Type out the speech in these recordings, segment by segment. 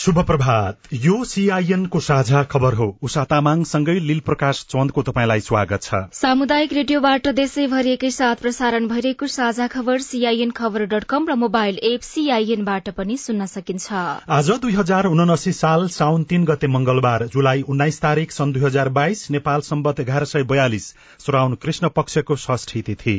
शुभ प्रभात यो सीआईएन को साझा खबर हो। उषा तामाङसँगै लील प्रकाश चन्दको तपाईँलाई स्वागत छ। सामुदायिक रेडियोबाट देशैभरि एकै साथ प्रसारण भइरहेको साझा खबर सीआईएन खबर डट कम र मोबाइल एप सीआईएनबाट पनि सुन्न सकिन्छ। आज दुई हजार उनासी साल साउन तीन गते मंगलबार जुलाई उन्नाइस तारीक सन् दुई हजार बाइस नेपाल सम्बत एघार सय बयालिस श्राउन कृष्ण पक्षको षष्ठी तिथि।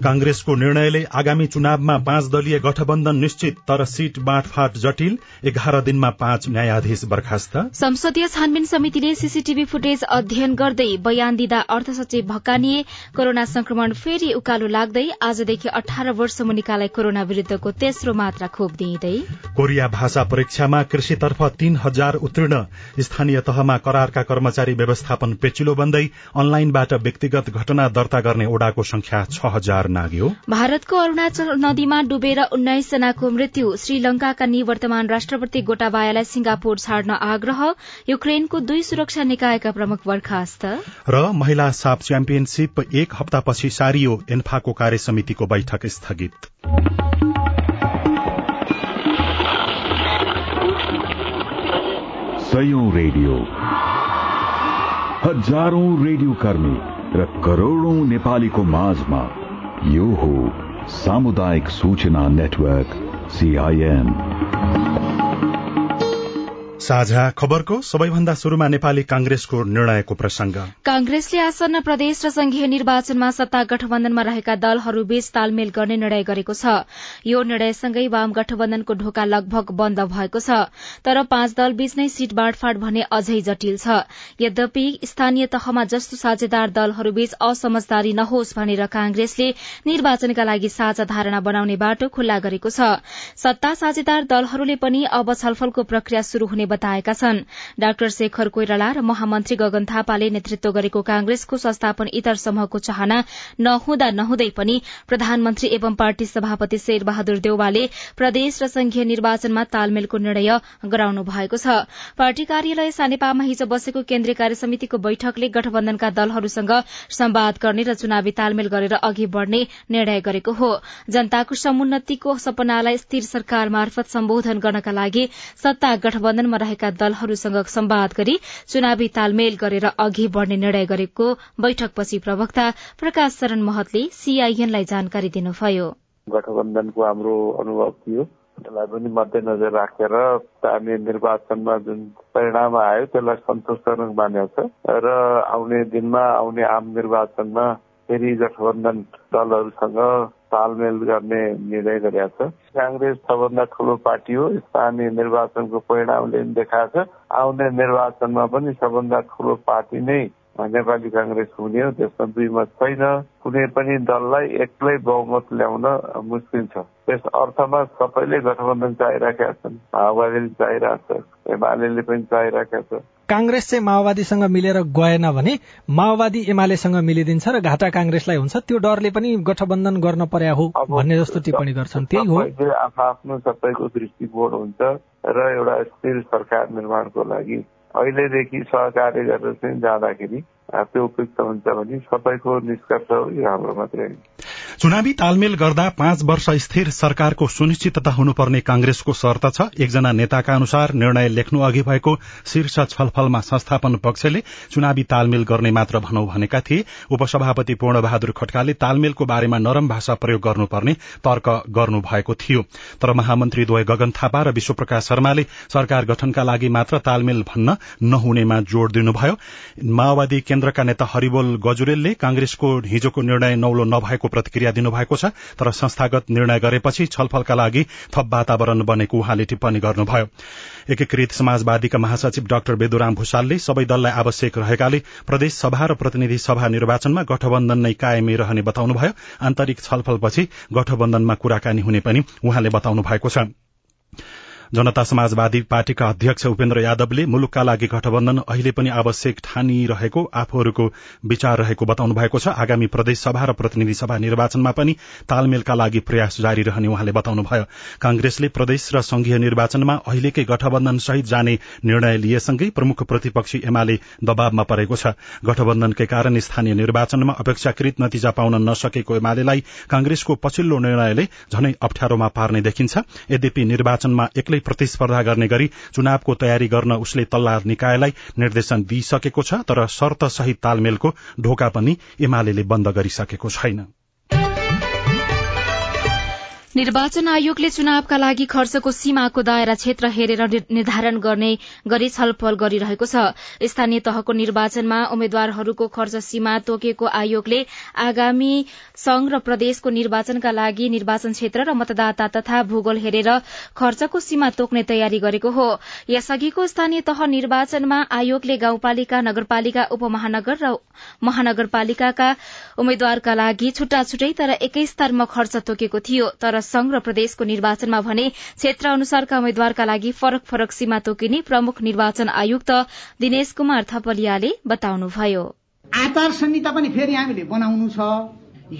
कांग्रेसको निर्णयले आगामी चुनावमा पाँच दलीय गठबन्धन निश्चित तर सीट बाँडफाँट जटिल एघार दिनमा पाँच न्यायाधीश बर्खास्त। संसदीय छानबिन समितिले सीसीटीभी फुटेज अध्ययन गर्दै बयान दिँदा अर्थ सचिव भक्कानिए कोरोना संक्रमण फेरि उकालो लाग्दै आजदेखि अठार वर्ष मुनिकालाई कोरोना विरूद्धको तेस्रो मात्रा खोप दिइँदै। कोरिया भाषा परीक्षामा कृषितर्फ तीन हजार उत्तीर्ण स्थानीय तहमा करारका कर्मचारी व्यवस्थापन पेचिलो बन्दै अनलाइनबाट व्यक्तिगत घटना दर्ता गर्ने ओडाको संख्या छ हजार नाग्यो भारतको अरूणाचल नदीमा डुबेर उन्नाइस जनाको मृत्यु। श्रीलंकाका निवर्तमान राष्ट्रपति गोटाबायालाई सिंगापुर छाड्न आग्रह। युक्रेनको दुई सुरक्षा निकायका प्रमुख बर्खास्त। र महिला साप च्याम्पियनशीप एक हप्तापछि सारियो एन्फाको कार्य समितिको बैठक स्थगित। सयौं रेडियो। हजारौं रेडियो कर्मी र करोड़ौं नेपालीको माझमा यो हो सामुदायिक सूचना नेटवर्क सीआईएन साझा खबरको सबैभन्दा शुरूमा नेपाली कांग्रेसको निर्णयको प्रसंग कांग्रेसले आसन्न प्रदेश र संघीय निर्वाचनमा सत्ता गठबन्धनमा रहेका दलहरूबीच तालमेल गर्ने निर्णय गरेको छ। यो निर्णयसँगै वाम गठबन्धनको ढोका लगभग बन्द भएको छ। तर पाँच दलबीच नै सीट बाँडफाँड भने अझै जटिल छ। यद्यपि स्थानीय तहमा जस्तो साझेदार दलहरूबीच असमझदारी नहोस् भनेर कांग्रेसले निर्वाचनका लागि साझा धारणा बनाउने बाटो खुल्ला गरेको छ। सत्ता साझेदार दलहरूले पनि अब छलफलको प्रक्रिया शुरू हुने बताएका छन्। डाक्टर शेखर कोइराला र महामन्त्री गगन थापाले नेतृत्व गरेको कांग्रेसको संस्थापन इतर समूहको चाहना नहुँदा नहुँदै पनि प्रधानमन्त्री एवं पार्टी सभापति शेर बहादुर देउवाले प्रदेश र संघीय निर्वाचनमा तालमेलको निर्णय गराउनु भएको छ। पार्टी कार्यालय सानेपामा हिजो बसेको केन्द्रीय कार्य समितिको बैठकले गठबन्धनका दलहरूसँग संवाद गर्ने र चुनावी तालमेल गरेर अघि बढ़ने निर्णय गरेको हो। जनताको समुन्नतिको सपनालाई स्थिर सरकार मार्फत सम्बोधन गर्नका लागि सत्ता गठबन्धनमा रहेका दलहरूसँग संवाद गरी चुनावी तालमेल गरेर अघि बढ़ने निर्णय गरेको बैठकपछि प्रवक्ता प्रकाश शरण महतले सीआईएनलाई जानकारी दिनुभयो। गठबन्धनको हाम्रो अनुभव थियो। त्यसलाई पनि मध्यनजर राखेर स्थानीय निर्वाचनमा जुन परिणाम आयो त्यसलाई सन्तोषजनक मानेको छ र आउने दिनमा आउने आम निर्वाचनमा फेरि गठबन्धन दलहरूसँग तालमेल गर्ने निर्णय गरेका छ। काङ्ग्रेस सबभन्दा ठुलो पार्टी हो। स्थानीय निर्वाचनको परिणामले देखाएको छ। आउने निर्वाचनमा पनि सबभन्दा ठुलो पार्टी नै नेपाली काङ्ग्रेस हुने हो। त्यसमा दुई मत छैन। कुनै पनि दललाई एक्लै बहुमत ल्याउन मुस्किल छ। त्यस अर्थमा सबैले गठबन्धन चाहिरहेका छन्। माओवादीले चाहिरहेको छ। एमाले पनि चाहिरहेका छ। कांग्रेस चाहिँ माओवादीसँग मिलेर गएन भने माओवादी एमालेसँग मिलिदिन्छ र घाटा कांग्रेसलाई हुन्छ त्यो डरले पनि गठबन्धन गर्न पर्या हो भन्ने जस्तो टिप्पणी गर्छन्। त्यही हो। आफ्नो सबैको दृष्टिकोण हुन्छ र एउटा स्थिर सरकार निर्माणको लागि अहिलेदेखि सहकार्य गरेर चाहिँ जाँदाखेरि त्यो उपयुक्त हुन्छ भने सबैको निष्कर्ष हाम्रो मात्रै चुनावी तालमेल गर्दा पाँच वर्ष स्थिर सरकारको सुनिश्चितता हुनुपर्ने कांग्रेसको शर्त छ। एकजना नेताका अनुसार निर्णय लेख्नु अघि भएको शीर्ष छलफलमा संस्थापन पक्षले चुनावी तालमेल गर्ने मात्र भनौ भनेका थिए। उपसभापति पूर्ण बहादुर खड्काले तालमेलको बारेमा नरम भाषा प्रयोग गर्नुपर्ने तर्क गर्नु भएको थियो। तर महामन्त्री द्वय गगन थापा र विश्वप्रकाश शर्माले सरकार गठनका लागि मात्र तालमेल भन्न नहुनेमा जोड़ दिनुभयो। माओवादी केन्द्रका नेता हरिबोल गजुरेलले कांग्रेसको हिजोको निर्णय नौलो नभएको प्रतिक्रिया दिनुभएको छ तर संस्थागत निर्णय गरेपछि छलफलका लागि थप वातावरण बनेको उहाँले टिप्पणी गर्नुभयो। एकीकृत समाजवादीका महासचिव डाक्टर बेदुराम भूषालले सबै दललाई आवश्यक रहेकाले प्रदेश सभा र प्रतिनिधि सभा निर्वाचनमा गठबन्धन नै कायमै रहने बताउनुभयो। आन्तरिक छलफलपछि गठबन्धनमा कुराकानी हुने पनि उहाँले बताउनु भएको छ। जनता समाजवादी पार्टीका अध्यक्ष उपेन्द्र यादवले मुलुकका लागि गठबन्धन अहिले पनि आवश्यक ठानिरहेको आफूहरूको विचार रहेको बताउनु भएको छ। आगामी प्रदेश सभा र प्रतिनिधि सभा निर्वाचनमा पनि तालमेलका लागि प्रयास जारी रहने उहाँले बताउनुभयो कांग्रेसले प्रदेश र संघीय निर्वाचनमा अहिलेकै गठबन्धन सहित जाने निर्णय लिएसँगै प्रमुख प्रतिपक्षी एमाले दबावमा परेको छ। गठबन्धनकै कारण स्थानीय निर्वाचनमा अपेक्षाकृत नतिजा पाउन नसकेको एमालेलाई कांग्रेसको पछिल्लो निर्णयले झनै अप्ठ्यारोमा पार्ने देखिन्छ। यद्यपि निर्वाचनमा एक्लै प्रतिस्पर्धा गर्ने गरी चुनावको तयारी गर्न उसले तल्ला निकायलाई निर्देशन दिइसकेको छ तर शर्त सहित तालमेलको ढोका पनि एमाले बन्द गरिसकेको छैन। निर्वाचन आयोगले चुनावका लागि खर्चको सीमाको दायरा क्षेत्र हेरेर निर्धारण गर्ने गरी छलफल गरिरहेको छ। स्थानीय तहको निर्वाचनमा उम्मेद्वारहरूको खर्च सीमा तोकेको आयोगले आगामी संघ र प्रदेशको निर्वाचनका लागि निर्वाचन क्षेत्र र मतदाता तथा भूगोल हेरेर खर्चको सीमा तोक्ने तयारी गरेको हो। यसअघिको स्थानीय तह निर्वाचनमा आयोगले गाउँपालिका नगरपालिका उपमहानगर र महानगरपालिकाका उम्मेद्वारका लागि छुट्टा छुट्टै तर एकै स्तरमा खर्च तोकेको थियो। तर संघ र प्रदेशको निर्वाचनमा भने क्षेत्र अनुसारका उम्मेद्वारका लागि फरक फरक सीमा तोकिने प्रमुख निर्वाचन आयुक्त दिनेश कुमार थपलियाले बताउनुभयो। आचार संहिता पनि फेरि हामीले बनाउनु छ।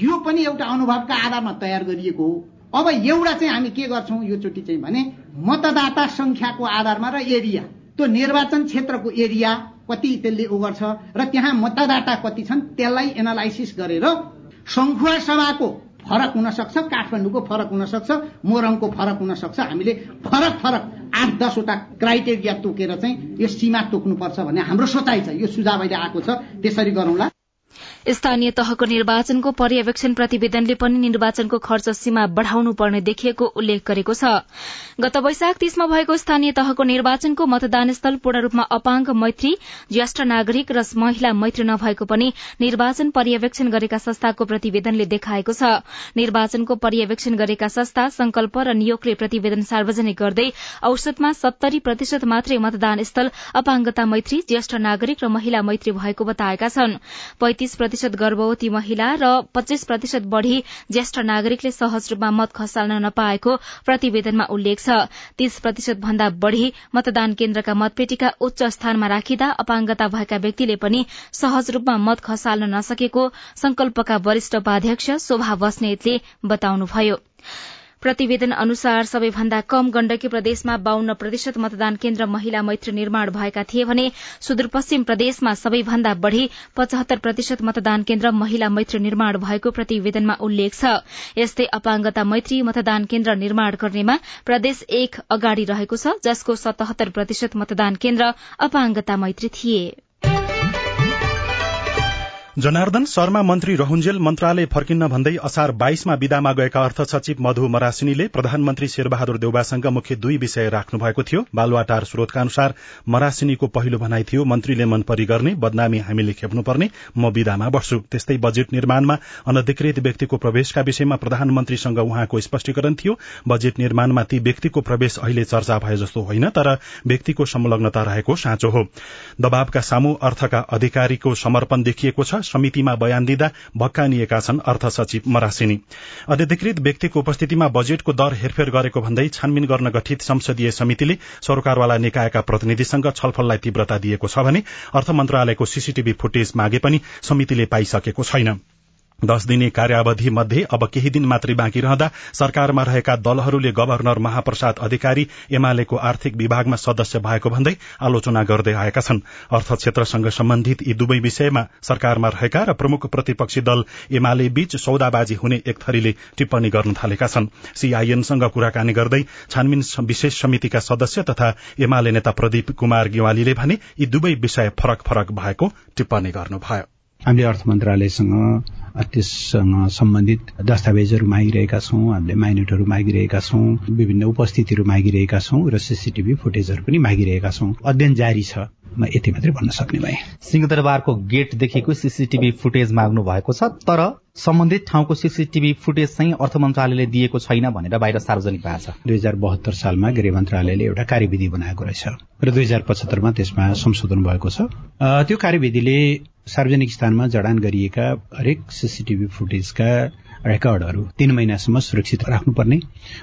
यो पनि एउटा अनुभवका आधारमा तयार गरिएको हो। अब एउटा चाहिँ हामी के गर्छौँ? यो चोटि चाहिँ भने मतदाता संख्याको आधारमा र एरिया। त्यो निर्वाचन क्षेत्रको एरिया कति त्यसले उ गर्छ र त्यहाँ मतदाता कति छन् त्यसलाई एनालाइसिस गरेर संखुवा सभाको फरक हुन सक्छ काठमाडौँको फरक हुन सक्छ मोरङको फरक हुन सक्छ। हामीले फरक फरक आठ दसवटा क्राइटेरिया तोकेर चाहिँ यो सीमा तोक्नुपर्छ भन्ने हाम्रो सोचाइ छ यो सुझाव अहिले आएको छ। त्यसरी गरौँला। स्थानीय तहको निर्वाचनको पर्यवेक्षण प्रतिवेदनले पनि निर्वाचनको खर्च सीमा बढ़ाउनु पर्ने देखिएको उल्लेख गरेको छ। गत वैशाख तीसमा भएको स्थानीय तहको निर्वाचनको मतदान स्थल पूर्ण रूपमा अपाङ्ग मैत्री ज्येष्ठ नागरिक र महिला मैत्री नभएको पनि निर्वाचन पर्यवेक्षण गरेका संस्थाको प्रतिवेदनले देखाएको छ। निर्वाचनको पर्यवेक्षण गरेका संस्था संकल्प र नियोगले प्रतिवेदन सार्वजनिक गर्दै औसतमा सत्तरी प्रतिशत मात्रै मतदान स्थल अपाङ्गता मैत्री ज्येष्ठ नागरिक र महिला मैत्री भएको बताएका छन्। प्रतिशत गर्भवती महिला र पच्चीस प्रतिशत बढ़ी ज्येष्ठ नागरिकले सहज रूपमा मत खसाल्न नपाएको प्रतिवेदनमा उल्लेख छ। तीस प्रतिशत भन्दा बढ़ी मतदान केन्द्रका मतपेटिका उच्च स्थानमा राखिँदा अपाङ्गता भएका व्यक्तिले पनि सहज रूपमा मत खसाल्न नसकेको संकल्पका वरिष्ठ उपाध्यक्ष शोभा बस्नेतले बताउनुभयो। प्रतिवेदन अनुसार सबैभन्दा कम गण्डकी प्रदेशमा बाहन्न प्रतिशत मतदान केन्द्र महिला मैत्री निर्माण भएका थिए भने सुदूरपश्चिम प्रदेशमा सबैभन्दा बढ़ी पचहत्तर प्रतिशत मतदान केन्द्र महिला मैत्री निर्माण भएको प्रतिवेदनमा उल्लेख छ। यस्तै अपाङ्गता मैत्री मतदान केन्द्र निर्माण गर्नेमा प्रदेश एक अगाडि रहेको छ जसको सतहत्तर प्रतिशत मतदान केन्द्र अपाङ्गता मैत्री थिए। जनार्दन शर्मा मन्त्री रहुन्जेल मन्त्रालय फर्किन्न भन्दै असार बाइसमा विदामा गएका अर्थ सचिव मधु मरासिनीले प्रधानमन्त्री शेरबहादुर देउबासँग मुख्य दुई विषय राख्नु भएको थियो। बालुवाटार स्रोतका अनुसार मरासिनीको पहिलो भनाइ थियो मन्त्रीले मनपरी गर्ने बदनामी हामीले खेप्नुपर्ने म विदामा बस्छु। त्यस्तै बजेट निर्माणमा अनधिकृत व्यक्तिको प्रवेशका विषयमा प्रधानमन्त्रीसँग उहाँको स्पष्टीकरण थियो। बजेट निर्माणमा ती व्यक्तिको प्रवेश अहिले चर्चा भए जस्तो होइन तर व्यक्तिको संलग्नता रहेको साँचो हो। दबावका सामू अर्थका अधिकारीको समर्पण देखिएको छ। समितिमा बयान दिँदा भक्कानिएका छन् अर्थ सचिव मरासिनी। अनधिकृत व्यक्तिको उपस्थितिमा बजेटको दर हेरफेर गरेको भन्दै छानबिन गर्न गठित संसदीय समितिले सरकारवाला निकायका प्रतिनिधिसँग छलफललाई तीव्रता दिएको छ भने अर्थ मन्त्रालयको सीसीटीभी फुटेज मागे पनि समितिले पाइसकेको छैन। दश दिने कार्यावधि मध्ये अब केही दिन मात्रै बाँकी रहँदा सरकारमा रहेका दलहरूले गवर्नर महाप्रसाद अधिकारी एमालेको आर्थिक विभागमा सदस्य भएको भन्दै आलोचना गर्दै आएका छन्। अर्थ क्षेत्रसँग सम्बन्धित यी दुवै विषयमा सरकारमा रहेका र प्रमुख प्रतिपक्षी दल एमाले बीच सौदाबाजी हुने एक थरीले टिप्पणी गर्न थालेका छन्। सीआईएनसँग कुराकानी गर्दै छानबिन विशेष समितिका सदस्य तथा एमाले नेता प्रदीप कुमार गेवालीले भने यी दुवै विषय फरक फरक भएको टिप्पणी गर्नुभयो। हामीले अर्थ मन्त्रालयसँग त्यससँग सम्बन्धित दस्तावेजहरू मागिरहेका छौँ हामीले माइनेटहरू मागिरहेका छौँ विभिन्न उपस्थितिहरू मागिरहेका छौँ र सिसिटिभी फुटेजहरू पनि मागिरहेका छौँ। अध्ययन जारी छ। म यति मात्रै भन्न सक्ने भए। सिंहदरबारको गेटदेखिको सिसिटिभी फुटेज माग्नु भएको छ तर सम्बन्धित ठाउँको सिसिटिभी फुटेज चाहिँ अर्थ मन्त्रालयले दिएको छैन भनेर बाहिर सार्वजनिक भएको छ। दुई हजार बहत्तर सालमा गृह मन्त्रालयले एउटा कार्यविधि बनाएको रहेछ र दुई हजार पचहत्तरमा त्यसमा संशोधन भएको छ। त्यो कार्यविधिले सार्वजनिक स्थानमा जडान गरिएका हरेक सिसिटिभी फुटेजका रेकर्डहरू तीन महिनासम्म सुरक्षित राख्नुपर्ने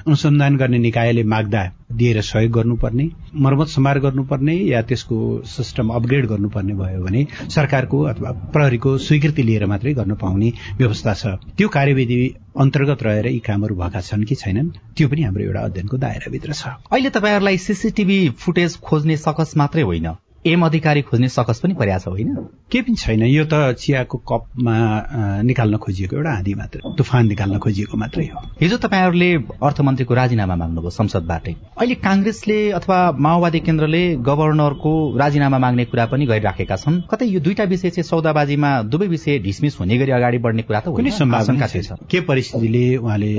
अनुसन्धान गर्ने निकायले माग्दा दिएर सहयोग गर्नुपर्ने मर्मत सम्हार गर्नुपर्ने या त्यसको सिस्टम अपग्रेड गर्नुपर्ने भयो भने सरकारको अथवा प्रहरीको स्वीकृति लिएर मात्रै गर्न पाउने व्यवस्था छ। त्यो कार्यविधि अन्तर्गत रहेर यी कामहरू भएका छन् कि छैनन् त्यो पनि हाम्रो एउटा अध्ययनको दायराभित्र छ। अहिले तपाईँहरूलाई सीसीटीभी फुटेज खोज्ने सकस मात्रै होइन। एम अधिकारी खोज्ने सकस पनि पर्या छ होइन? केही पनि छैन। यो त चियाको कपमा निकाल्न खोजिएको एउटा आँधी मात्र तुफान निकाल्न खोजिएको मात्रै हो। हिजो तपाईँहरूले अर्थमन्त्रीको राजीनामा माग्नुभयो संसदबाटै। अहिले काङ्ग्रेसले अथवा माओवादी केन्द्रले गभर्नरको राजीनामा माग्ने कुरा पनि गरिराखेका छन्। कतै यो दुईटा विषय चाहिँ सौदाबाजीमा दुवै विषय ढिसमिस हुने गरी अगाडि बढ्ने कुरा त कुनै सम्भावना के परिस्थितिले उहाँले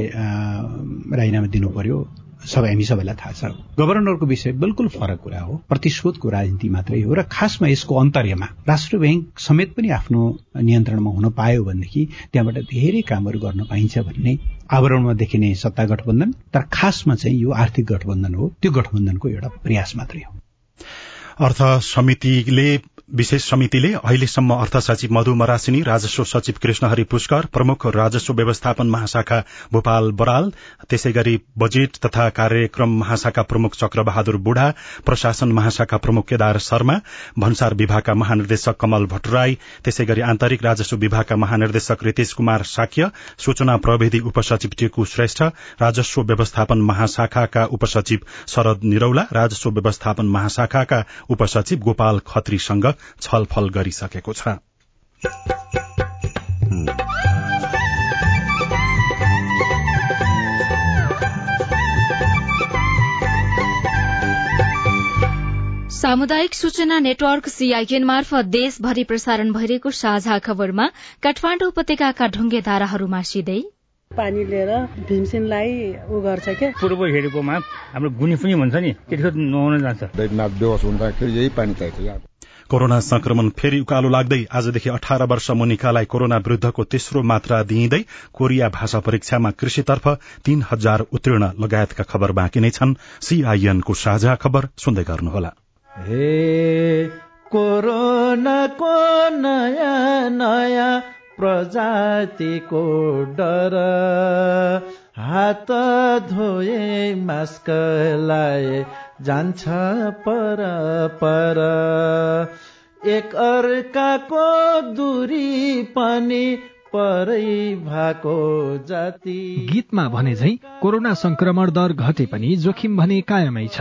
राजीनामा दिनु पर्यो? सबै हामी सबैलाई थाहा छ। गभर्नरको विषय बिल्कुल फरक कुरा हो प्रतिशोधको राजनीति मात्रै हो र खासमा यसको अन्तर्यमा राष्ट्र ब्याङ्क समेत पनि आफ्नो नियन्त्रणमा हुन पायो भनेदेखि त्यहाँबाट धेरै कामहरू गर्न पाइन्छ भन्ने आवरणमा देखिने सत्ता गठबन्धन तर खासमा चाहिँ यो आर्थिक गठबन्धन हो त्यो गठबन्धनको एउटा प्रयास मात्रै हो। अर्थ समितिले विशेष समितिले अहिलेसम्म अर्थ सचिव मधु मरासिनी राजस्व सचिव कृष्णहरि पुष्कर प्रमुख राजस्व व्यवस्थापन महाशाखा भूपाल बराल त्यसै गरी बजेट तथा कार्यक्रम महाशाखा प्रमुख चक्रबहादुर बुढा प्रशासन महाशाखा प्रमुख केदार शर्मा भन्सार विभागका महानिर्देशक कमल भट्टराई त्यसै गरी आन्तरिक राजस्व विभागका महानिर्देशक रितेश कुमार साक्य सूचना प्रविधि उपसचिव टेकु श्रेष्ठ राजस्व व्यवस्थापन महाशाखाका उपसचिव शरद निरौला राजस्व व्यवस्थापन महाशाखाका उपसचिव गोपाल खत्रीसँग छलफल गरिसकेको छ। सामुदायिक सूचना नेटवर्क सीआईएन मार्फत देशभरि प्रसारण भइरहेको साझा खबरमा काठमाडौँ उपत्यका ढुङ्गे धाराहरू मासिँदै पानी लिएर भीमसेनलाई ऊ गर्छ क्या पूर्व हेरेकोमा हाम्रो गुनी पनि भन्छ नि त्यतिखेर नुहाउन जान्छ। हुँदाखेरि यही पानी चाहिन्छ कोरोना संक्रमण फेरि उकालो लाग्दै आजदेखि अठार वर्ष मुनिकालाई कोरोना विरूद्धको तेस्रो मात्रा दिइँदै कोरिया भाषा परीक्षामा कृषितर्फ तीन हजार उत्तीर्ण लगायतका खबर बाँकी नै छन्। सीआईएनको साझा खबर सुन्दै गर्नुहोला। नयाँ नयाँ प्रजातिको डर। हात धोए मास्क लाए जान्छ पर पर। एक अर्काको दूरी पनि परै भएको जाति। गीतमा भने झै कोरोना संक्रमण दर घटे पनि जोखिम भने कायमै छ।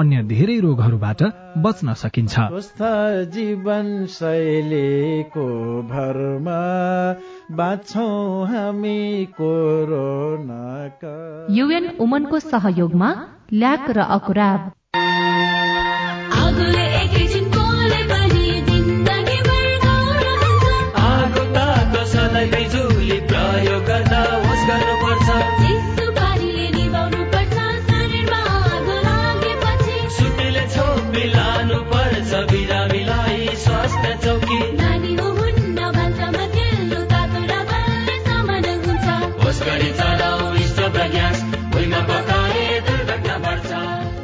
अन्य धेरै रोगहरूबाट बच्न सकिन्छ। जीवन शैलीको भरमा बाँच्छौँ हामी कोरोनाका। युएन उमनको सहयोगमा ल्याक र अकुराब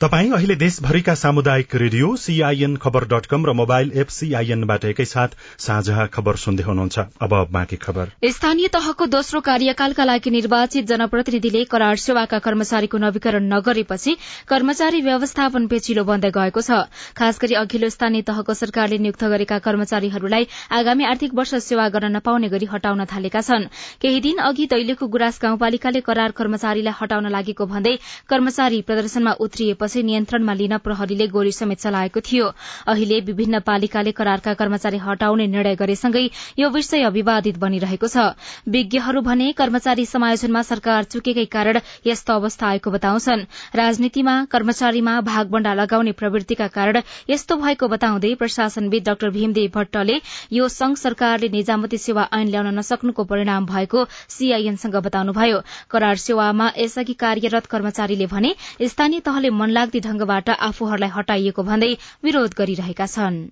तपाई अहिले देशभरिका सामुदायिक radio CIN Khabar dot com र मोबाइल एप सीआईएनबाट एकैसाथ साझा खबर सुन्दै हुनुहुन्छ। अब बाँकी खबर। स्थानीय तहको दोस्रो कार्यकालका लागि निर्वाचित जनप्रतिनिधिले करार सेवाका कर्मचारीको नवीकरण नगरेपछि कर्मचारी व्यवस्थापन पेचिलो बन्दै गएको छ। खास गरी अघिल्लो स्थानीय तहको सरकारले नियुक्त गरेका कर्मचारीहरूलाई आगामी आर्थिक वर्ष सेवा गर्न नपाउने गरी हटाउन थालेका छन्। केही दिन अघि दैलेखको गुराँस गाउँपालिकाले करार कर्मचारीलाई हटाउन लागेको भन्दै कर्मचारी प्रदर्शनमा उत्रिएपछि गरेपछि नियन्त्रणमा लिन प्रहरीले गोली समेत चलाएको थियो। अहिले विभिन्न पालिकाले करारका कर्मचारी हटाउने निर्णय गरेसँगै यो विषय विवादित बनिरहेको छ। विज्ञहरू भने कर्मचारी समायोजनमा सरकार चुकेकै कारण यस्तो अवस्था आएको बताउँछन्। राजनीतिमा कर्मचारीमा भागबण्डा लगाउने प्रवृत्तिका कारण यस्तो भएको बताउँदै प्रशासनविद डाक्टर भीमदेव भट्टले यो संघ सरकारले निजामती सेवा ऐन ल्याउन नसक्नुको परिणाम भएको सीआईएनसँग बताउनुभयो। करार सेवामा यसअघि कार्यरत कर्मचारीले भने स्थानीय तहले मनलाग्दी ढंगबाट आफूहरूलाई हटाइएको भन्दै विरोध गरिरहेका छनृ।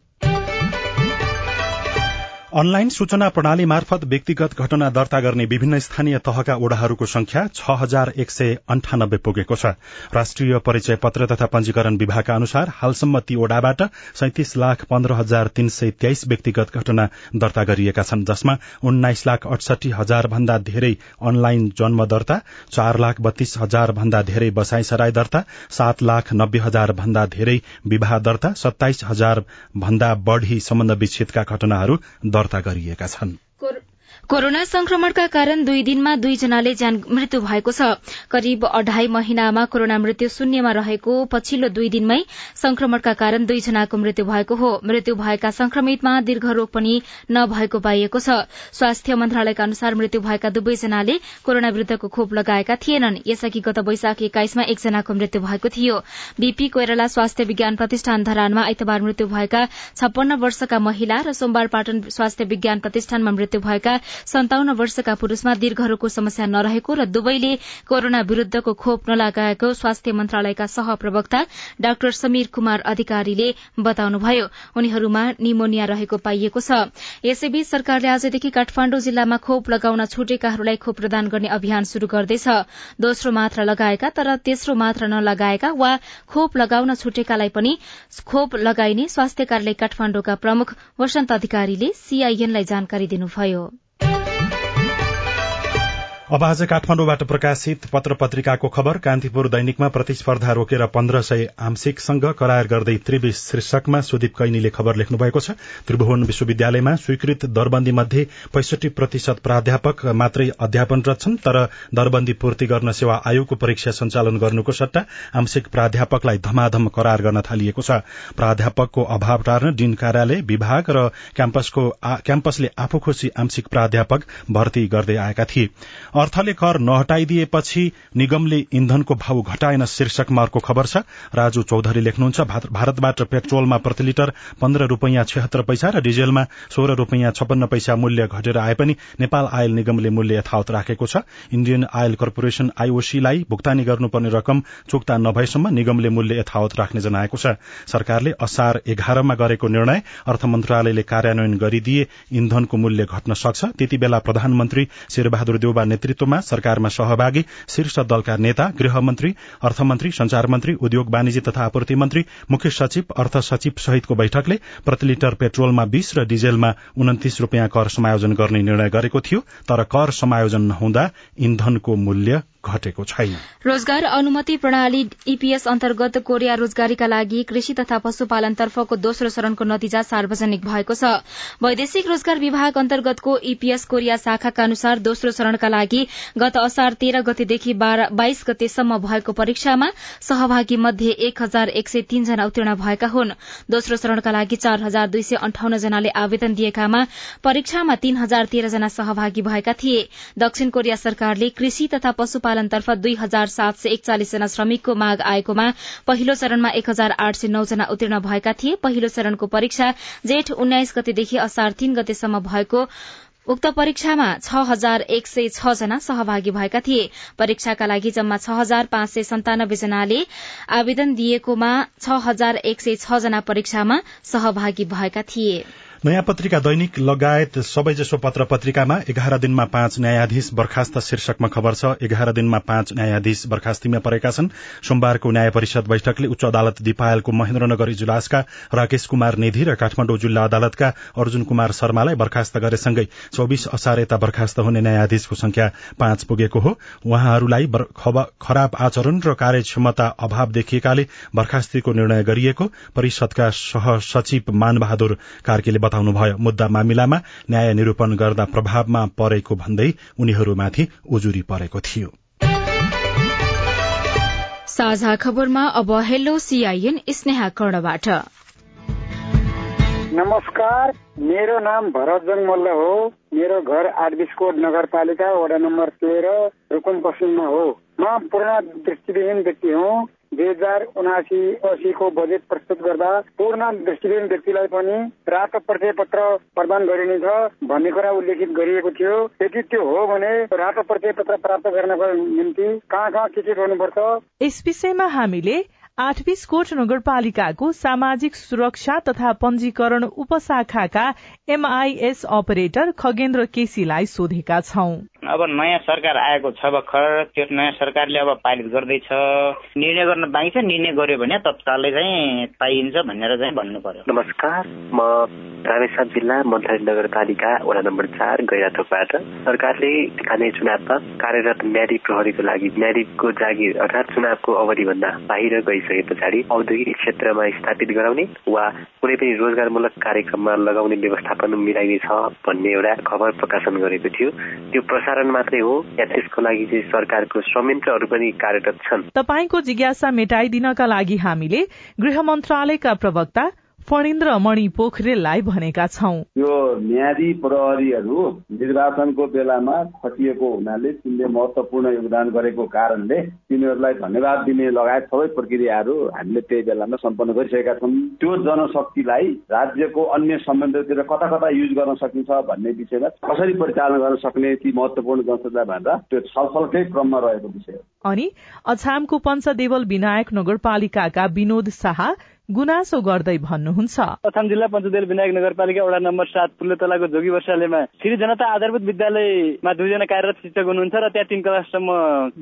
अनलाइन सूचना प्रणाली मार्फत व्यक्तिगत घटना दर्ता गर्ने विभिन्न स्थानीय तहका ओड़ाहरूको संख्या छ हजार एक सय अन्ठानब्बे पुगेको छ। राष्ट्रिय परिचय पत्र तथा पंजीकरण विभागका अनुसार हालसम्म ती ओड़ाबाट सैतिस लाख पन्ध्र हजार तीन सय तेइस व्यक्तिगत घटना दर्ता गरिएका छन् जसमा उन्नाइस लाख अडसठी हजार भन्दा धेरै अनलाइन जन्म दर्ता चार लाख बत्तीस हजार भन्दा धेरै बसाई सराई दर्ता सात लाख नब्बे हजार भन्दा धेरै विवाह दर्ता सत्ताइस हजार भन्दा बढ़ी सम्बन्ध विच्छेदका घटनाहरू दर्ता गरिएका छन्। कोरोना संक्रमणका कारण दुई दिनमा दुईजनाले ज्यान मृत्यु भएको छ। करिब अढाई महिनामा कोरोना मृत्यु शून्यमा रहेको पछिल्लो दुई दिनमै संक्रमणका कारण दुईजनाको मृत्यु भएको हो। मृत्यु भएका संक्रमितमा दीर्घरोग पनि नभएको पाइएको छ। स्वास्थ्य मन्त्रालयका अनुसार मृत्यु भएका दुवैजनाले कोरोना विरूद्धको खोप लगाएका थिएनन्। यसअघि गत वैशाख एक्काइसमा एकजनाको मृत्यु भएको थियो। बीपी कोइराला स्वास्थ्य विज्ञान प्रतिष्ठान धरानमा आइतबार मृत्यु भएका छप्पन्न वर्षका महिला र सोमबार पाटन स्वास्थ्य विज्ञान प्रतिष्ठानमा मृत्यु भएका सन्ताउन्न वर्षका पुरूषमा दीर्घरोगको समस्या नरहेको र दुवैले कोरोना विरूद्धको खोप नलगाएको स्वास्थ्य मन्त्रालयका सहप्रवक्ता डाक्टर समीर कुमार अधिकारीले बताउनुभयो। उनीहरूमा निमोनिया रहेको पाइएको छ। यसैबीच सरकारले आजदेखि काठमाण्डु जिल्लामा खोप लगाउन छुटेकाहरूलाई खोप प्रदान गर्ने अभियान शुरू गर्दैछ। दोस्रो मात्रा लगाएका तर तेस्रो मात्रा नलगाएका वा खोप लगाउन छुटेकालाई पनि खोप लगाइने स्वास्थ्य कार्यालय काठमाण्डुका प्रमुख वसन्त अधिकारीले सीआईएनलाई जानकारी दिनुभयो। अब आज काठमाडौँबाट प्रकाशित पत्र पत्रिकाको खबर कान्तिपुर दैनिकमा प्रतिस्पर्धा रोकेर पन्ध्र सय आंशिकसँग करार गर्दै त्रिवी शीर्षकमा सुदीप कैनीले खबर लेख्नु भएको छ। त्रिभुवन विश्वविद्यालयमा स्वीकृत दरबन्दी मध्ये पैंसठी प्रतिशत प्राध्यापक मात्रै अध्यापनरत छन् तर दरबन्दी पूर्ति गर्न सेवा आयोगको परीक्षा सञ्चालन गर्नुको सट्टा आंशिक प्राध्यापकलाई धमाधम करार गर्न थालिएको छ। प्राध्यापकको अभाव टार्न डीन कार्यालय विभाग र क्याम्पसले आफू खुशी आंशिक प्राध्यापक भर्ती गर्दै आएका थिए। अर्थले कर नहटाइदिएपछि निगमले इन्धनको भाव घटाएन शीर्षकमा अर्को खबर छ। राजु चौधरी लेख्नुहुन्छ भारतबाट पेट्रोलमा प्रति लिटर पन्ध्र रूपियाँ छिहत्तर पैसा र डिजेलमा सोह्र रूपियाँ छपन्न पैसा मूल्य घटेर आए पनि नेपाल आयल निगमले मूल्य यथावत राखेको छ। इण्डियन आयल कर्पोरेशन आईओसीलाई भुक्तानी गर्नुपर्ने रकम चुक्ता नभएसम्म निगमले मूल्य यथावत राख्ने जनाएको छ। सरकारले असार एघारमा गरेको निर्णय अर्थ मन्त्रालयले कार्यान्वयन गरिदिए इन्धनको मूल्य घट्न सक्छ। त्यति बेला प्रधानमन्त्री शेरबहादुर देउबा नेतृत्वमा सरकारमा सहभागी शीर्ष दलका नेता गृहमन्त्री अर्थमन्त्री संचार मन्त्री उद्योग वाणिज्य तथा आपूर्ति मन्त्री मुख्य सचिव अर्थ सचिव सहितको बैठकले प्रति लिटर पेट्रोलमा बीस र डिजेलमा उन्तिस रूपियाँ कर समायोजन गर्ने निर्णय गरेको थियो तर कर समायोजन नहुँदा इन्धनको मूल्य घटेको छैन। रोजगार अनुमति प्रणाली ईपीएस अन्तर्गत कोरिया रोजगारीका लागि कृषि तथा पशुपालनतर्फको दोस्रो चरणको नतिजा सार्वजनिक भएको छ। वैदेशिक रोजगार विभाग अन्तर्गतको ईपीएस कोरिया शाखाका अनुसार दोस्रो चरणका लागि गत असार तेह्र गतेदेखि बाइस गतेसम्म भएको परीक्षामा सहभागी मध्ये एक हजार एक सय तीनजना उत्तीर्ण भएका हुन्। दोस्रो चरणका लागि चार हजार दुई सय अन्ठाउन्न जनाले आवेदन दिएकामा परीक्षामा तीन हजार तेह्रजना सहभागी भएका थिए। दक्षिण कोरिया सरकारले कृषि तथा पशुपालनतर्फ दुई हजार सात सय एकचालिस जना श्रमिकको माग आएकोमा पहिलो चरणमा एक हजार आठ सय नौ जना उत्तीर्ण भएका थिए। पहिलो चरणको परीक्षा जेठ उन्नाइस गतेदेखि असार तीन गतेसम्म भएको उक्त परीक्षामा छ हजार एक सय छ जना सहभागी भएका थिए। परीक्षाका लागि जम्मा छ हजार पाँच सय सन्तानब्बे जनाले आवेदन दिएकोमा छ हजार एक सय छ जना परीक्षामा सहभागी भएका थिए। नयाँ पत्रिका दैनिक लगायत सबैजसो पत्र पत्रिकामा एघार दिनमा पाँच न्यायाधीश बर्खास्त शीर्षकमा खबर छ। एघार दिनमा पाँच न्यायाधीश बर्खास्तीमा परेका छन्। सोमबारको न्याय परिषद बैठकले उच्च अदालत दिपायलको महेन्द्रनगर इजलासका राकेश कुमार निधि र काठमाडौँ जिल्ला अदालतका अर्जुन कुमार शर्मालाई बर्खास्त गरेसँगै चौविस असार यता बर्खास्त हुने न्यायाधीशको संख्या पाँच पुगेको हो। उहाँहरूलाई खराब आचरण र कार्यक्षमता अभाव देखिएकाले बर्खास्तीको निर्णय गरिएको परिषदका सहसचिव मानबहादुर कार्कीले बताउनुभयो मुद्दा मामिलामा न्याय निरूपण गर्दा प्रभावमा परेको भन्दै उनीहरूमाथि उजुरी परेको थियो। साझा खबरमा अब हेलो सीआईएन स्नेहा कर्णबाट। नमस्कार मेरो नाम भरतजङ मल्ल हो। मेरो घर आडबिसकोट नगरपालिका वडा नम्बर तेह्र रुकुम पश्चिममा हो। म पूर्ण दृष्टिविहीन व्यक्ति हुँ। दुई हजार उनासी असीको बजेट प्रस्तुत गर्दा पूर्ण दृष्टिविहीन व्यक्तिलाई पनि रातो परिचय पत्र प्रदान गरिनेछ भन्ने कुरा उल्लेखित गरिएको थियो। यदि त्यो हो भने रातो परिचय पत्र प्राप्त गर्नको निम्ति कहाँ कहाँ के के गर्नुपर्छ? यस विषयमा हामीले आठबीसकोट नगरपालिकाको सामाजिक सुरक्षा तथा पञ्जीकरण उपशाखाका एमआईएस अपरेटर खगेन्द्र केसीलाई सोधेका छौं। अब नयाँ सरकार आएको छ भर्खर त्यो नयाँ सरकारले अब पाइलट गर्दैछ। निर्णय गर्न बाँकी छ निर्णय गर्यो भने तत्कालै चाहिँ पाइन्छ भनेर चाहिँ भन्नु पर्यो। नमस्कार म रामेश्वर जिल्ला मन्त्री नगरपालिका वडा नम्बर चार गैराथोकबाट। सरकारले स्थानीय चुनावमा कार्यरत न्यायाधिक प्रहरीको लागि न्यायाधिकको जागिर अर्थात् चुनावको अवधिभन्दा बाहिर गइसके पछाडि औद्योगिक क्षेत्रमा स्थापित गराउने वा कुनै पनि रोजगारमूलक कार्यक्रममा लगाउने व्यवस्थापन मिलाइनेछ भन्ने एउटा खबर प्रकाशन गरेको थियो। त्यो प्रसारण मात्रै हो या त्यसको लागि चाहिँ सरकारको संयन्त्रहरू पनि कार्यरत छन्। तपाईँको जिज्ञासा मेटाइदिनका लागि हामीले गृह मन्त्रालयका प्रवक्ता फणिन्द्र मणि पोखरेललाई भनेका छौं। यो न्यायाधी प्रहरीहरू निर्वाचनको बेलामा खटिएको हुनाले तिनले महत्वपूर्ण योगदान गरेको कारणले तिनीहरूलाई धन्यवाद दिने लगायत सबै प्रक्रियाहरू हामीले त्यही बेलामा सम्पन्न गरिसकेका छौँ। त्यो जनशक्तिलाई राज्यको अन्य सम्बन्धतिर कता कता युज गर्न सकिन्छ भन्ने विषयमा कसरी परिचालन गर्न सक्ने ती महत्वपूर्ण जनशक्तिलाई भनेर त्यो छलफलकै क्रममा रहेको विषय हो। अनि अछामको पञ्चदेवल विनायक नगरपालिकाका विनोद शाह गुनासो गर्दै भन्नुहुन्छ। अछाम जिल्ला पञ्चदेल विनायक नगरपालिका वडा नम्बर सात पुल्ले तलाको जोगी वर्षालेमा श्री जनता आधारभूत विद्यालयमा दुईजना कार्यरत शिक्षक हुनुहुन्छ र त्यहाँ तिन क्लाससम्म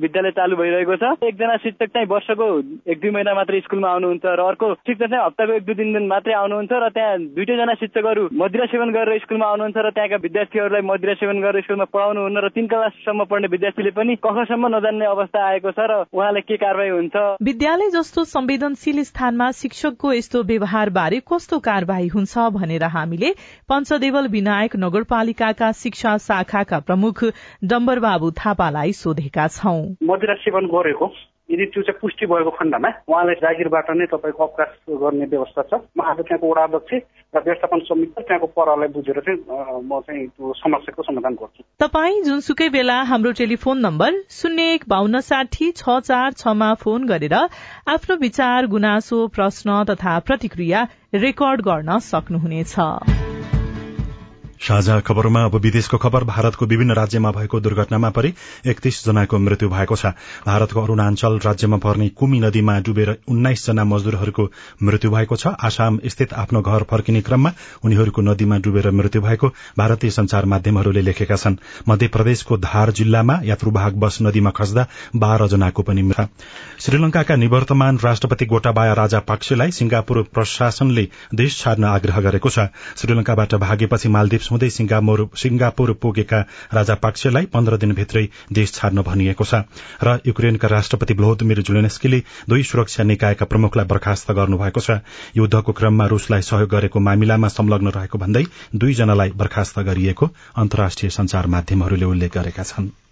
विद्यालय चालु भइरहेको छ। एकजना शिक्षक चाहिँ वर्षको एक दुई महिना मात्रै स्कुलमा आउनुहुन्छ र अर्को शिक्षक चाहिँ हप्ताको एक दुई तिन दिन मात्रै आउनुहुन्छ र त्यहाँ दुइटैजना शिक्षकहरू मदिरा सेवन गरेर स्कुलमा आउनुहुन्छ र त्यहाँका विद्यार्थीहरूलाई मदिरा सेवन गरेर स्कुलमा पढाउनुहुन्न र तिन क्लाससम्म पढ्ने विद्यार्थीले पनि कखसम्म नजान्ने अवस्था आएको छ र उहाँले के कारवाही हुन्छ? विद्यालय जस्तो संवेदनशील स्थानमा शिक्षक शिक्षकको यस्तो व्यवहार बारे कस्तो कार्यवाही हुन्छ भनेर हामीले पञ्चदेवल विनायक नगरपालिकाका शिक्षा शाखाका प्रमुख डम्बर बाबु थापालाई सोधेका छौं। गरेको। यदि त्यो चाहिँ पुष्टि भएको खण्डमा उहाँलाई जागिरबाट नै तपाईँको अवकाश गर्ने व्यवस्था छ। म आज त्यहाँको वडा र व्यवस्थापन समिति त्यहाँको परलाई बुझेर चाहिँ म चाहिँ त्यो समस्याको समाधान गर्छु। तपाईँ जुनसुकै बेला हाम्रो टेलिफोन नम्बर शून्य एक बान्न साठी छ चार छमा फोन गरेर आफ्नो विचार गुनासो प्रश्न तथा प्रतिक्रिया रेकर्ड गर्न सक्नुहुनेछ। साझा खबरमा अब विदेशको खबर भारतको विभिन्न राज्यमा भएको दुर्घटनामा परि एकतीस जनाको मृत्यु भएको छ। भारतको अरूणाञ्चल राज्यमा पर्ने कुमी नदीमा डुबेर उन्नाइस जना मजदूरहरूको मृत्यु भएको छ। आसाम स्थित आफ्नो घर फर्किने क्रममा उनीहरूको नदीमा डुबेर मृत्यु भएको भारतीय संचार माध्यमहरूले लेखेका छन्। मध्य प्रदेशको धार जिल्लामा यात्रुवाहक बस नदीमा खस्दा बाह्र जनाको पनि श्रीलंकाका निवर्तमान राष्ट्रपति गोटाबाया राजा पाक्सेलाई सिंगापुर प्रशासनले देश छाड्न आग्रह गरेको छ। श्रीलंकाबाट भागेपछि मालदिप्स हुँदै सिंगापुर पुगेका राजा पाक्सेलाई पन्ध्र दिनभित्रै देश छाड्न भनिएको छ र युक्रेनका राष्ट्रपति भ्लोदमिर जुलेन्स्कीले दुई सुरक्षा निकायका प्रमुखलाई बर्खास्त गर्नुभएको छ। युद्धको क्रममा रूसलाई सहयोग गरेको मामिलामा संलग्न रहेको भन्दै दुईजनालाई बर्खास्त गरिएको अन्तर्राष्ट्रिय संचार माध्यमहरूले उल्लेख गरेका छनृ।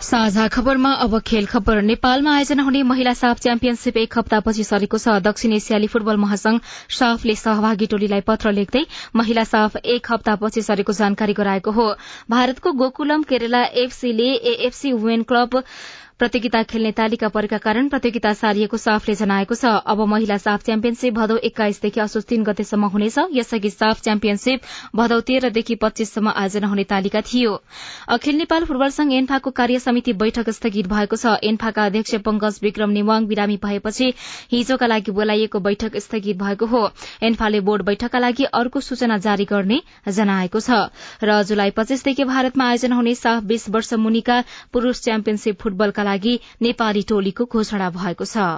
साझा खबरमा अब खेल खबर नेपालमा आयोजना हुने महिला साफ च्याम्पियनशीप एक हप्तापछि सरेको छ। दक्षिण एसियाली फुटबल महासंघ साफले सहभागी टोलीलाई पत्र लेख्दै महिला साफ एक हप्तापछि सरेको जानकारी गराएको हो। भारतको गोकुलम केरला एफसीले एएफसी वुमेन क्लब प्रतियोगिता खेल्ने तालिका परेका कारण प्रतियोगिता सारिएको साफले जनाएको छ। अब महिला साफ च्याम्पियनशीप भदौ एक्काइसदेखि असोज तीन गतेसम्म हुनेछ। यसअघि साफ च्याम्पियनशीप भदौ तेह्रदेखि पच्चीससम्म आयोजना हुने तालिका थियो। अखिल नेपाल फुटबल संघ एन्फाको कार्य समिति बैठक स्थगित भएको छ। एन्फाका अध्यक्ष पंकज विक्रम निवाङ बिरामी भएपछि हिजोका लागि बोलाइएको बैठक स्थगित भएको हो। एन्फाले बोर्ड बैठकका लागि अर्को सूचना जारी गर्ने जनाएको छ। र जुलाई पच्चीसदेखि भारतमा आयोजना हुने साफ बीस वर्ष मुनिका पुरूष च्याम्पियनशीप फुटबलका लागि नेपाली टोलीको घोषणा भएको छ।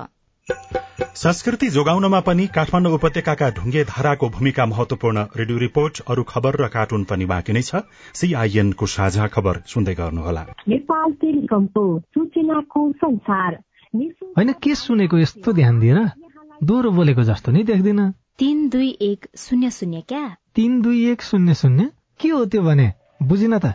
संस्कृति जोगाउनमा पनि काठमाडौँ उपत्यकाका ढुङ्गे धाराको भूमिका महत्वपूर्ण रेडियो रिपोर्ट अरू खबर र कार्टुन पनि बाँकी नै छ। सीआईएनको साझा खबर सुन्दै गर्नुहोला। नेपाल टेलिकमको सूचनाको संसार। होइन के सुनेको यस्तो ध्यान दिएर दोहोरो बोलेको जस्तो नि देख्दिन। तीन दुई एक शून्य शून्य क्या? तीन दुई एक शून्य शून्य? के हो त्यो भने? बुझिन त।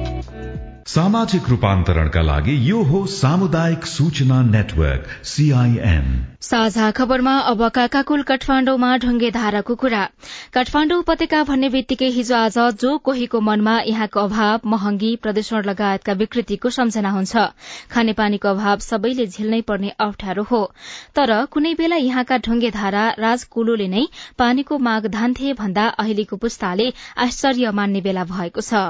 सामाजिक रूपान्तरणका लागि यो हो सामुदायिक सूचना नेटवर्क सीआईएन साझा खबरमा अब काकाकुल काठमाण्डुमा ढुङ्गे धाराको कुरा। काठमाण्डु उपत्यका भन्ने बित्तिकै हिजो आज जो कोहीको मनमा यहाँको अभाव महँगी प्रदूषण लगायतका विकृतिको सम्झना हुन्छ। खानेपानीको अभाव सबैले झेल्नै पर्ने अप्ठ्यारो हो। तर कुनै बेला यहाँका ढुङ्गे धारा राजकुलोले नै पानीको माग धान्थे भन्दा अहिलेको पुस्ताले आश्चर्य मान्ने बेला भएको छ।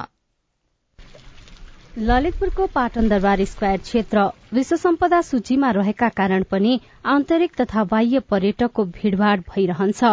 ललितपुरको पाटन दरबार स्क्वायर क्षेत्र विश्व सम्पदा सूचीमा रहेका कारण पनि आन्तरिक तथा बाह्य पर्यटकको भीड़भाड़ भइरहन्छ।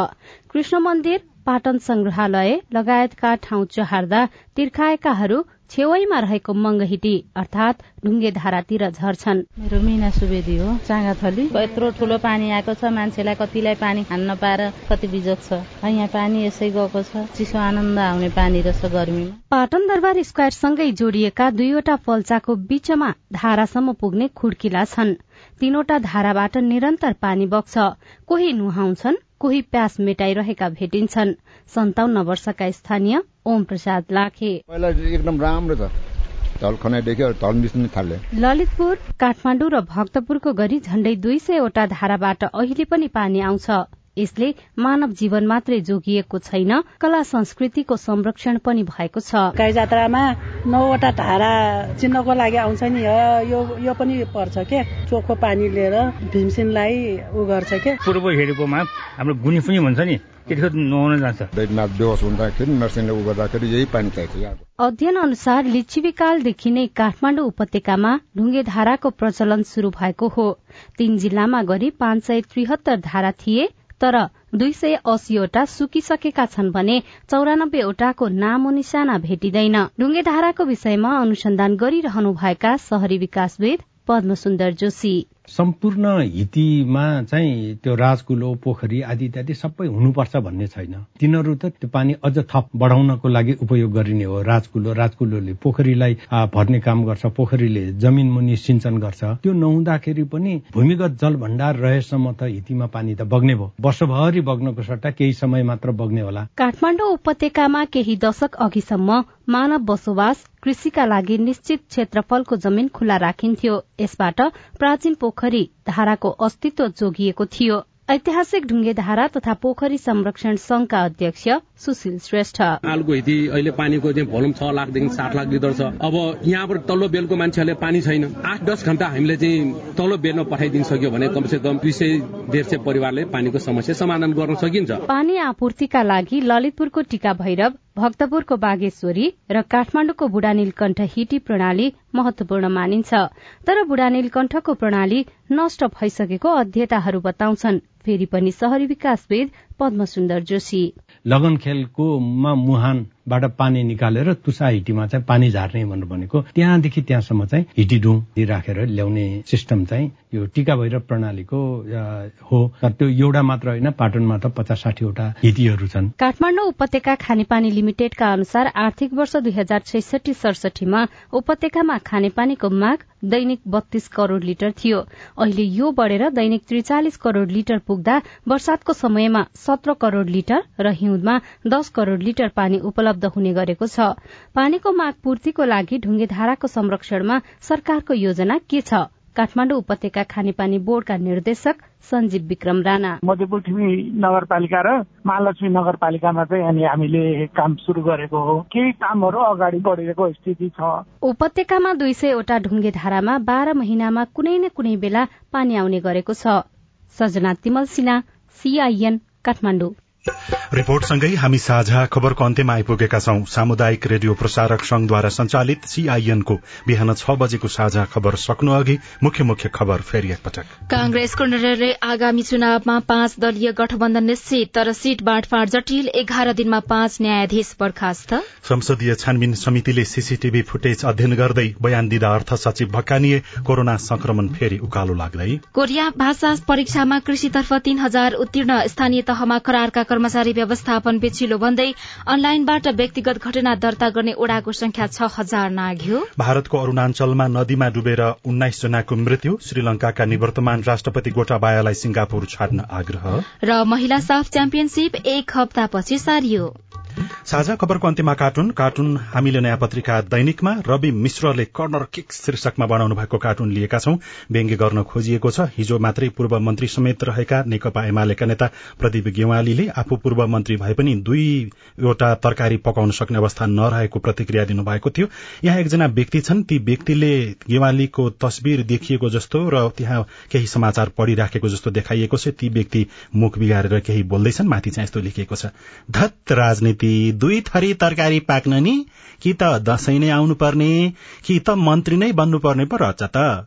कृष्ण मन्दिर पाटन संग्रहालय लगायतका ठाउँ चहार्दा तिर्खाएकाहरू छेउैमा रहेको मंगहिटी अर्थात ढुङ्गे धारातिर झर्छन्। मेरो मिना सुवेदी हो चाँगाथली। यत्रो ठुलो पानी आएको छ मान्छेलाई कतिलाई पानी खान नपाएर कति बिजोग छ। यहाँ पानी यसै गएको छ चिसो आनन्द आउने पानी रहेछ गर्मीमा। पाटन दरबार स्क्वायरसँगै जोडिएका दुईवटा पल्चाको बीचमा धारासम्म पुग्ने खुड्किला छन्। तीनवटा धाराबाट निरन्तर पानी बग्छ। कोही नुहाउँछन् कोही प्यास मेटाइरहेका भेटिन्छन्। सन्ताउन्न वर्षका स्थानीय ओम प्रसाद लाखे। पहिला एकदम राम्रो छ। ललितपुर काठमाडौँ र भक्तपुरको गरी झण्डै दुई सयवटा धाराबाट अहिले पनि पानी आउँछ। यसले मानव जीवन मात्रै जोगिएको छैन कला संस्कृतिको संरक्षण पनि भएको छ। गाई जात्रामा नौवटा धारा चिन्नको लागि आउँछ नि यो यो पनि पर्छ के? चोखो पानी लिएर भीमसिनलाई उ गर्छ के? पूर्व हेरेकोमा हाम्रो गुनी पनि भन्छ नि अध्ययन अनुसार लिच्छिविकालदेखि नै काठमाडौँ उपत्यकामा ढुङ्गे धाराको प्रचलन शुरू भएको हो। तीन जिल्लामा गरी पाँच सय त्रिहत्तर धारा थिए तर दुई सय अस्सीवटा सुकिसकेका छन् भने चौरानब्बेवटाको नामो निशाना भेटिँदैन। ढुङ्गे धाराको विषयमा अनुसन्धान गरिरहनु भएका शहरी विकासविद पद्मसुन्दर जोशी। सम्पूर्ण हितीमा चाहिँ त्यो राजकुलो पोखरी आदि इत्यादि सबै हुनुपर्छ भन्ने छैन। तिनीहरू त त्यो पानी अझ थप बढाउनको लागि उपयोग गरिने हो। राजकुलो राजकुलोले पोखरीलाई भर्ने काम गर्छ। पोखरीले जमिन मुनि सिंचन गर्छ। त्यो नहुँदाखेरि पनि भूमिगत जल भण्डार रहेसम्म त हितीमा पानी त बग्ने भयो। वर्षभरि बग्नको सट्टा केही समय मात्र बग्ने होला। काठमाडौँ उपत्यकामा केही दशक अघिसम्म मानव बसोबास कृषिका लागि निश्चित क्षेत्रफलको जमिन खुल्ला राखिन्थ्यो। यसबाट प्राचीन पोखरी धाराको अस्तित्व जोगिएको थियो। ऐतिहासिक ढुङ्गे धारा तथा पोखरी संरक्षण संघका अध्यक्ष सुशील श्रेष्ठ। आलुको हिती अहिले पानीको चाहिँ भोलुम छ लाखदेखि सात लाख लिटर छ। अब यहाँबाट तल्लो बेलको मान्छेहरूले पानी छैन। आठ दस घण्टा हामीले चाहिँ तल्लो बेलमा पठाइदिन सक्यो भने कमसे कम दुई सय डेढ सय परिवारले पानीको समस्या समाधान गर्न सकिन्छ। पानी आपूर्तिका लागि ललितपुरको टीका भैरव भक्तपुरको बागेश्वरी र काठमाडौँको बुढानीलकण्ठ हिटी प्रणाली महत्वपूर्ण मानिन्छ। तर बुढानीलकण्ठको प्रणाली नष्ट भइसकेको अध्येताहरू बताउँछन्। फेरि पनि शहरी विकासविद पद्मसुन्दर जोशी। लगन खेलको मा मुहानबाट पानी निकालेर तुसा हिटीमा चाहिँ पानी झार्ने भनेर भनेको। त्यहाँदेखि त्यहाँसम्म चाहिँ हिटी डुङ राखेर ल्याउने सिस्टम चाहिँ यो टिका भैरव प्रणालीको हो। तर त्यो एउटा मात्र होइन पाटनमा त पचास साठीवटा हिटीहरू छन्। काठमाडौँ उपत्यका खानेपानी लिमिटेडका अनुसार आर्थिक वर्ष दुई हजार छैसठी सडसठीमा उपत्यकामा खानेपानीको माग दैनिक बत्तीस करोड़ लिटर थियो। अहिले यो बढ़ेर दैनिक त्रिचालिस करोड़ लिटर पुग्दा वर्षातको समयमा सत्र करोड़ लिटर र हिउँदमा दस करोड़ लिटर पानी उपलब्ध हुने गरेको छ। पानीको माग पूर्तिको लागि ढुङ्गे धाराको संरक्षणमा सरकारको योजना के छ? काठमाडौँ उपत्यका खानेपानी बोर्डका निर्देशक सञ्जीव विक्रम राणा। मध्यपृथ्वी नगरपालिका र महालक्ष्मी नगरपालिकामा चाहिँ अनि हामीले काम शुरू गरेको हो। केही कामहरू अगाडि बढेको स्थिति छ। उपत्यकामा दुई सयवटा ढुङ्गे धारामा बाह्र महिनामा कुनै न कुनै बेला पानी आउने गरेको छ। सजना तिमल सिन्हा सीआईएन काठमाडौँ। रिपोर्टसँगै हामी साझा खबरको अन्त्यमा आइपुगेका छौं। सामुदायिक रेडियो प्रसारक संघद्वारा संचालित सीआईएनको बिहान छ बजेको साझा खबर सक्नु अघि मुख्य मुख्य खबर फेरि एकपटक। कांग्रेसको निर्णयले आगामी चुनावमा पाँच दलीय गठबन्धन निश्चित तर सीट बाँडफाँड जटिल। एघार दिनमा पाँच न्यायाधीश बर्खास्त। संसदीय छानबिन समितिले सीसीटीभी फुटेज अध्ययन गर्दै बयान दिँदा अर्थ सचिव भक्कानिए कोरोना संक्रमण फेरि उकालो लाग्दै। कोरिया भाषा परीक्षामा कृषितर्फ तीन हजार उत्तीर्ण। स्थानीय तहमा करारका कर्मचारी व्यवस्थापन बेचिलो भन्दै अनलाइनबाट व्यक्तिगत घटना दर्ता गर्ने ओडाको संख्या छ हजार नाघ्यो भारतको अरूणाञ्चलमा नदीमा डुबेर उन्नाइस जनाको मृत्यु श्रीलंकाका निवर्तमान राष्ट्रपति गोटाबायालाई सिंगापुर छाड्न आग्रह। र महिला साफ च्याम्पियनशीप एक हप्तापछि सारियो। साझा खबरको अन्त्यमा कार्टुन। कार्टुन हामीले नयाँ पत्रिका दैनिकमा रवि मिश्रले कर्नर किक शीर्षकमा बनाउनु भएको कार्टुन लिएका छौं। व्यङ्ग्य गर्न खोजिएको छ। हिजो मात्रै पूर्व मन्त्री समेत रहेका नेकपा एमालेका नेता प्रदीप गेवालीले आफू पूर्व मन्त्री भए पनि दुईवटा तरकारी पकाउन सक्ने अवस्था नरहेको प्रतिक्रिया दिनुभएको थियो। यहाँ एकजना व्यक्ति छन्। ती व्यक्तिले गेवालीको तस्विर देखिएको जस्तो र त्यहाँ केही समाचार पढ़िराखेको जस्तो देखाइएको छ। ती व्यक्ति मुख बिगारेर केही बोल्दैछन्। माथि चाहिँ यस्तो लेखिएको छ। धत राजनीति दुई थरी तरकारी पाक्न नि? कि त दशैं नै आउनुपर्ने? कि त मन्त्री नै बन्नुपर्ने पो रहेछ त?